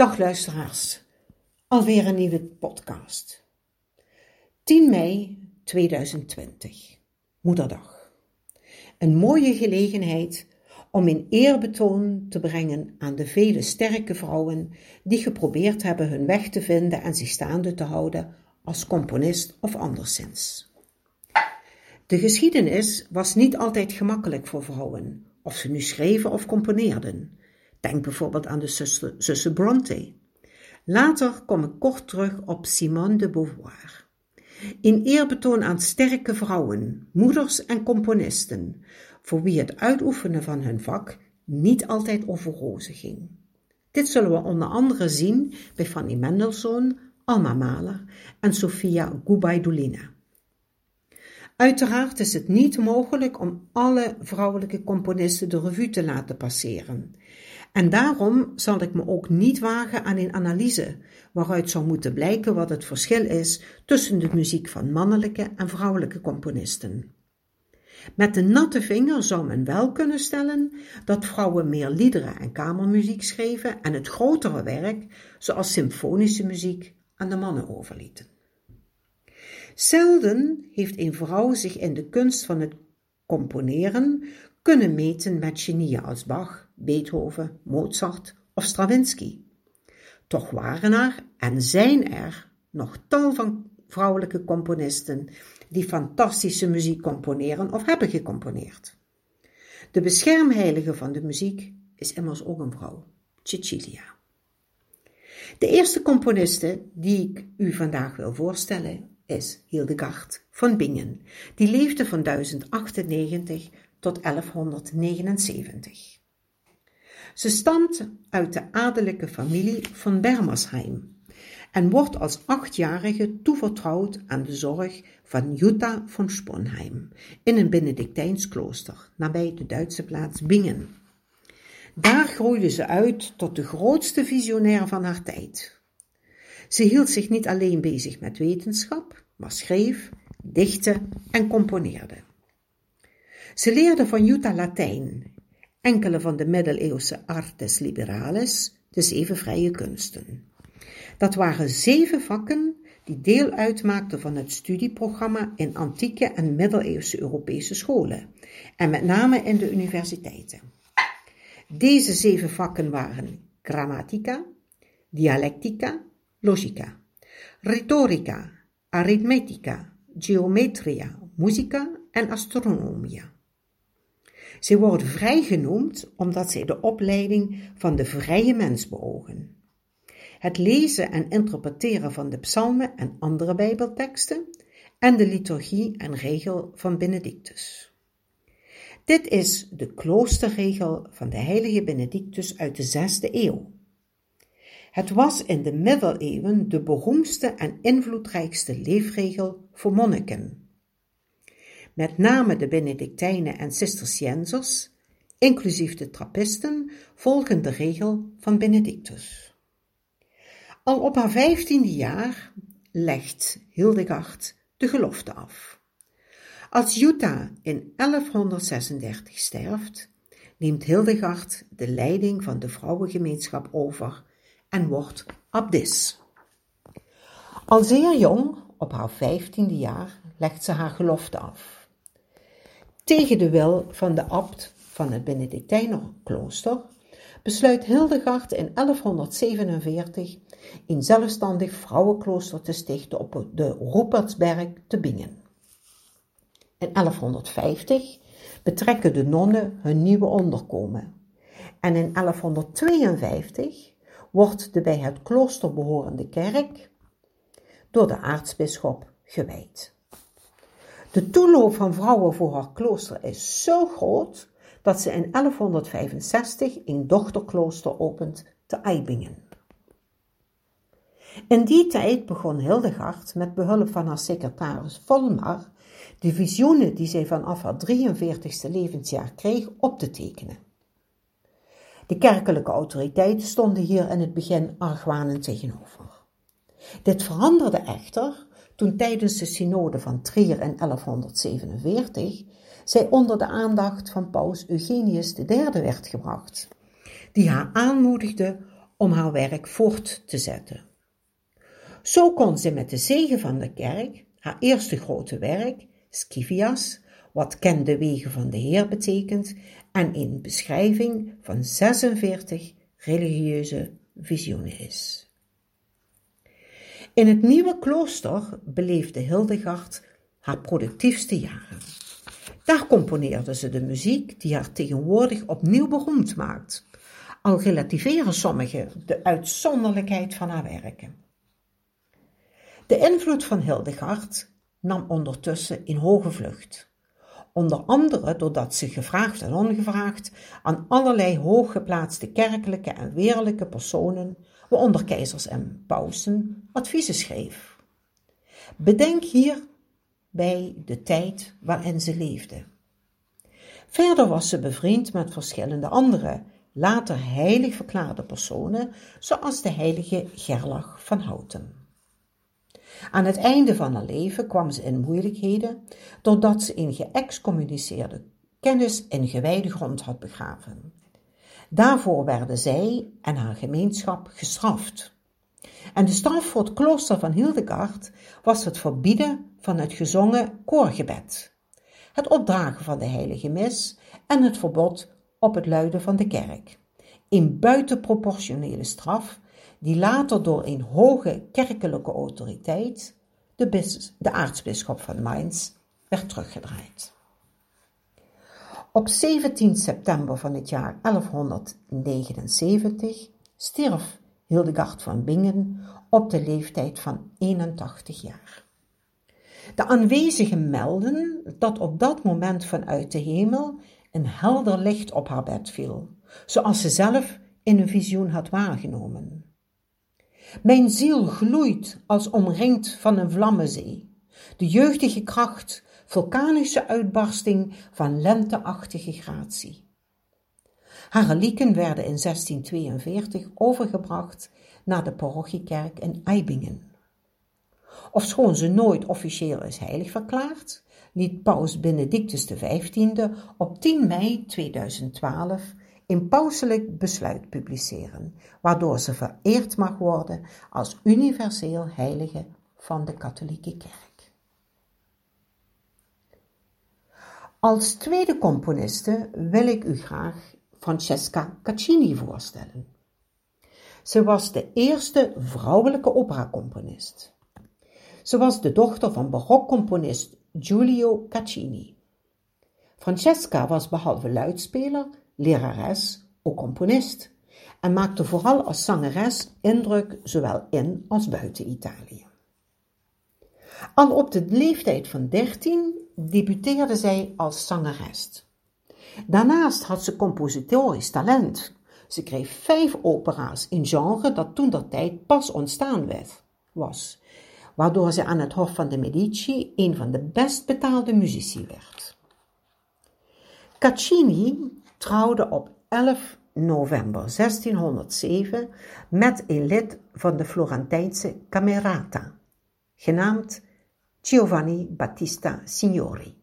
Dag luisteraars, alweer een nieuwe podcast. 10 mei 2020, Moederdag. Een mooie gelegenheid om in eerbetoon te brengen aan de vele sterke vrouwen die geprobeerd hebben hun weg te vinden en zich staande te houden als componist of anderszins. De geschiedenis was niet altijd gemakkelijk voor vrouwen, of ze nu schreven of componeerden. Denk bijvoorbeeld aan de zussen, Bronte. Later kom ik kort terug op Simone de Beauvoir. In eerbetoon aan sterke vrouwen, moeders en componisten, voor wie het uitoefenen van hun vak niet altijd over rozen ging. Dit zullen we onder andere zien bij Fanny Mendelssohn, Alma Mahler en Sofia Gubaidulina. Uiteraard is het niet mogelijk om alle vrouwelijke componisten de revue te laten passeren. En daarom zal ik me ook niet wagen aan een analyse waaruit zou moeten blijken wat het verschil is tussen de muziek van mannelijke en vrouwelijke componisten. Met de natte vinger zou men wel kunnen stellen dat vrouwen meer liederen en kamermuziek schreven en het grotere werk, zoals symfonische muziek, aan de mannen overlieten. Zelden heeft een vrouw zich in de kunst van het componeren kunnen meten met genieën als Bach, Beethoven, Mozart of Stravinsky. Toch waren er en zijn er nog tal van vrouwelijke componisten die fantastische muziek componeren of hebben gecomponeerd. De beschermheilige van de muziek is immers ook een vrouw, Cecilia. De eerste componiste die ik u vandaag wil voorstellen is Hildegard van Bingen. Die leefde van 1098 tot 1179. Ze stamt uit de adellijke familie van Bermersheim en wordt als achtjarige toevertrouwd aan de zorg van Jutta van Sponheim in een Benedictijns klooster nabij de Duitse plaats Bingen. Daar groeide ze uit tot de grootste visionair van haar tijd. Ze hield zich niet alleen bezig met wetenschap, maar schreef, dichtte en componeerde. Ze leerde van Jutta Latijn, enkele van de middeleeuwse artes liberales, de zeven vrije kunsten. Dat waren zeven vakken die deel uitmaakten van het studieprogramma in antieke en middeleeuwse Europese scholen, en met name in de universiteiten. Deze zeven vakken waren grammatica, dialectica, logica, retorica, arithmetica, geometria, musica en astronomia. Ze worden vrij genoemd omdat zij de opleiding van de vrije mens beogen. Het lezen en interpreteren van de psalmen en andere bijbelteksten en de liturgie en regel van Benedictus. Dit is de kloosterregel van de heilige Benedictus uit de zesde eeuw. Het was in de middeleeuwen de beroemdste en invloedrijkste leefregel voor monniken. Met name de Benedictijnen en Cisterciensers, inclusief de Trappisten, volgen de regel van Benedictus. Al op haar vijftiende jaar legt Hildegard de gelofte af. Als Jutta in 1136 sterft, neemt Hildegard de leiding van de vrouwengemeenschap over en wordt abdis. Al zeer jong, op haar vijftiende jaar, legt ze haar gelofte af. Tegen de wil van de abt van het Benedictijnerklooster besluit Hildegard in 1147 een zelfstandig vrouwenklooster te stichten op de Rupertsberg te Bingen. In 1150 betrekken de nonnen hun nieuwe onderkomen en in 1152 wordt de bij het klooster behorende kerk door de aartsbisschop gewijd. De toeloop van vrouwen voor haar klooster is zo groot dat ze in 1165 een dochterklooster opent te Eibingen. In die tijd begon Hildegard met behulp van haar secretaris Volmar de visioenen die zij vanaf haar 43ste levensjaar kreeg op te tekenen. De kerkelijke autoriteiten stonden hier in het begin argwanend tegenover. Dit veranderde echter toen tijdens de synode van Trier in 1147 zij onder de aandacht van paus Eugenius III werd gebracht, die haar aanmoedigde om haar werk voort te zetten. Zo kon ze met de zegen van de kerk haar eerste grote werk, Scivias, wat ken de wegen van de Heer betekent, en een beschrijving van 46 religieuze visioenen is. In het nieuwe klooster beleefde Hildegard haar productiefste jaren. Daar componeerde ze de muziek die haar tegenwoordig opnieuw beroemd maakt. Al relativeren sommigen de uitzonderlijkheid van haar werken. De invloed van Hildegard nam ondertussen in hoge vlucht. Onder andere doordat ze gevraagd en ongevraagd aan allerlei hooggeplaatste kerkelijke en wereldlijke personen, waaronder keizers en pausen, adviezen schreef. Bedenk hierbij de tijd waarin ze leefde. Verder was ze bevriend met verschillende andere, later heilig verklaarde personen, zoals de heilige Gerlach van Houten. Aan het einde van haar leven kwam ze in moeilijkheden doordat ze in geëxcommuniceerde kennis en gewijde grond had begraven. Daarvoor werden zij en haar gemeenschap gestraft. En de straf voor het klooster van Hildegard was het verbieden van het gezongen koorgebed, het opdragen van de heilige mis en het verbod op het luiden van de kerk. Een buitenproportionele straf die later door een hoge kerkelijke autoriteit, de, de aartsbisschop van Mainz, werd teruggedraaid. Op 17 september van het jaar 1179 stierf Hildegard van Bingen op de leeftijd van 81 jaar. De aanwezigen melden dat op dat moment vanuit de hemel een helder licht op haar bed viel, zoals ze zelf in een visioen had waargenomen. Mijn ziel gloeit als omringd van een vlammenzee. De jeugdige kracht, vulkanische uitbarsting van lenteachtige gratie. Haar relieken werden in 1642 overgebracht naar de parochiekerk in Eibingen. Ofschoon ze nooit officieel is heilig verklaard, liet paus Benedictus XV op 10 mei 2012 een pauselijk besluit publiceren, waardoor ze vereerd mag worden als universeel heilige van de katholieke kerk. Als tweede componiste wil ik u graag Francesca Caccini voorstellen. Ze was de eerste vrouwelijke operacomponist. Ze was de dochter van barokcomponist Giulio Caccini. Francesca was behalve luidspeler lerares, ook componist, en maakte vooral als zangeres indruk zowel in als buiten Italië. Al op de leeftijd van 13 debuteerde zij als zangeres. Daarnaast had ze compositorisch talent. Ze kreeg vijf opera's in genre dat toen dat tijd pas ontstaan werd, was, waardoor ze aan het Hof van de Medici een van de best betaalde muzici werd. Caccini trouwde op 11 november 1607 met een lid van de Florentijnse Camerata, genaamd Giovanni Battista Signori.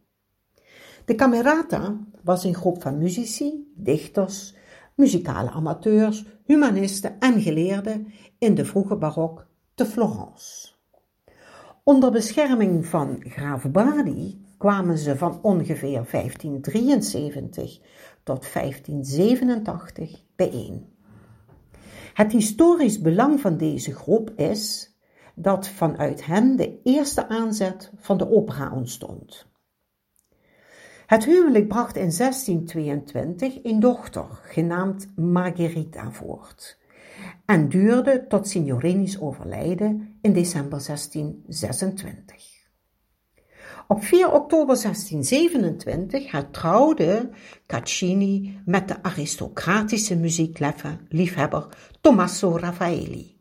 De Camerata was een groep van muzici, dichters, muzikale amateurs, humanisten en geleerden in de vroege barok te Florence. Onder bescherming van graaf Bardi kwamen ze van ongeveer 1573 tot 1587 bijeen. Het historisch belang van deze groep is dat vanuit hen de eerste aanzet van de opera ontstond. Het huwelijk bracht in 1622 een dochter, genaamd Margherita, voort en duurde tot Signorini's overlijden in december 1626. Op 4 oktober 1627 hertrouwde Caccini met de aristocratische muziekliefhebber Tommaso Raffaelli,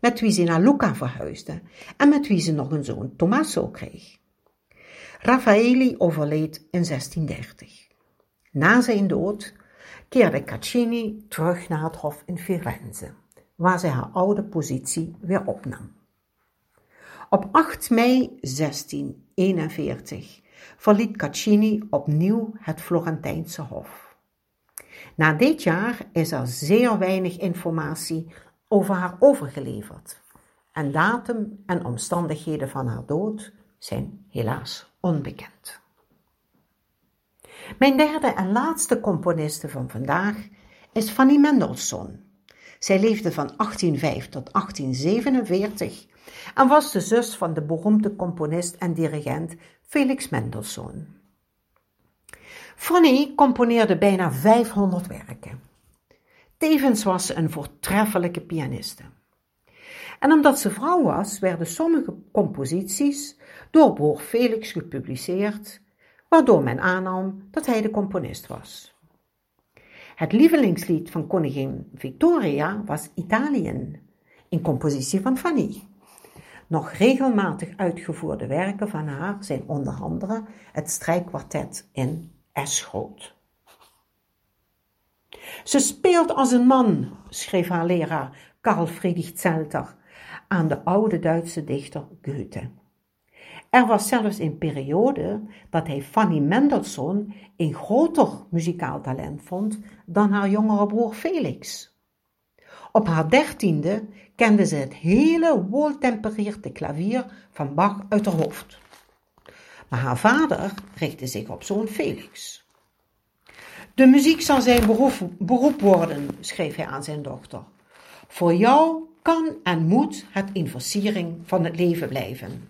met wie ze naar Lucca verhuisde en met wie ze nog een zoon Tommaso kreeg. Raffaelli overleed in 1630. Na zijn dood keerde Caccini terug naar het hof in Firenze, waar zij haar oude positie weer opnam. Op 8 mei 1641 verliet Caccini opnieuw het Florentijnse hof. Na dit jaar is er zeer weinig informatie over haar overgeleverd en datum en omstandigheden van haar dood zijn helaas onbekend. Mijn derde en laatste componiste van vandaag is Fanny Mendelssohn. Zij leefde van 1805 tot 1847 en was de zus van de beroemde componist en dirigent Felix Mendelssohn. Fanny componeerde bijna 500 werken. Tevens was ze een voortreffelijke pianiste. En omdat ze vrouw was, werden sommige composities door broer Felix gepubliceerd, waardoor men aannam dat hij de componist was. Het lievelingslied van koningin Victoria was Italië, in compositie van Fanny. Nog regelmatig uitgevoerde werken van haar zijn onder andere het strijkkwartet in S-groot. Ze speelt als een man, schreef haar leraar Karl Friedrich Zelter aan de oude Duitse dichter Goethe. Er was zelfs een periode dat hij Fanny Mendelssohn een groter muzikaal talent vond dan haar jongere broer Felix. Op haar dertiende kende ze het hele weltempereerde klavier van Bach uit haar hoofd. Maar haar vader richtte zich op zoon Felix. De muziek zal zijn beroep, worden, schreef hij aan zijn dochter. Voor jou kan en moet het een versiering van het leven blijven.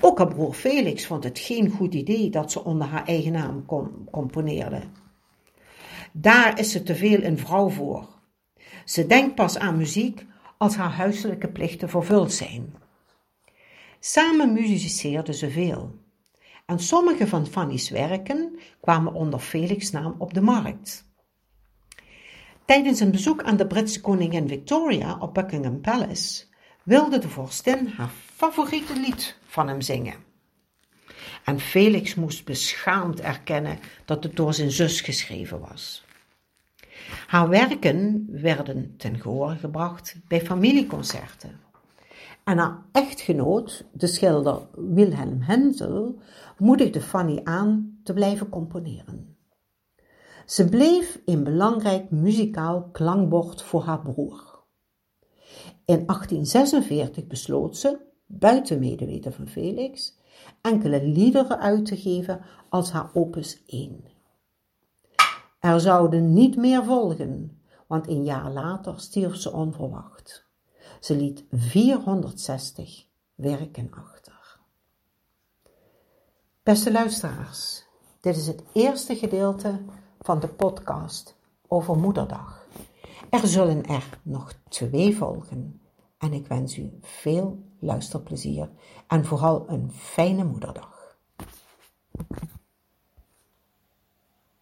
Ook haar broer Felix vond het geen goed idee dat ze onder haar eigen naam componeerde. Daar is ze te veel een vrouw voor. Ze denkt pas aan muziek als haar huiselijke plichten vervuld zijn. Samen muziceerden ze veel. En sommige van Fanny's werken kwamen onder Felix' naam op de markt. Tijdens een bezoek aan de Britse koningin Victoria op Buckingham Palace wilde de vorstin haar favoriete lied van hem zingen. En Felix moest beschaamd erkennen dat het door zijn zus geschreven was. Haar werken werden ten gehoor gebracht bij familieconcerten. En haar echtgenoot, de schilder Wilhelm Hensel, moedigde Fanny aan te blijven componeren. Ze bleef een belangrijk muzikaal klankbord voor haar broer. In 1846 besloot ze, buiten medeweten van Felix, enkele liederen uit te geven als haar opus 1. Er zouden niet meer volgen, want een jaar later stierf ze onverwacht. Ze liet 460 werken achter. Beste luisteraars, dit is het eerste gedeelte van de podcast over Moederdag. Er zullen er nog twee volgen en ik wens u veel luisterplezier en vooral een fijne Moederdag.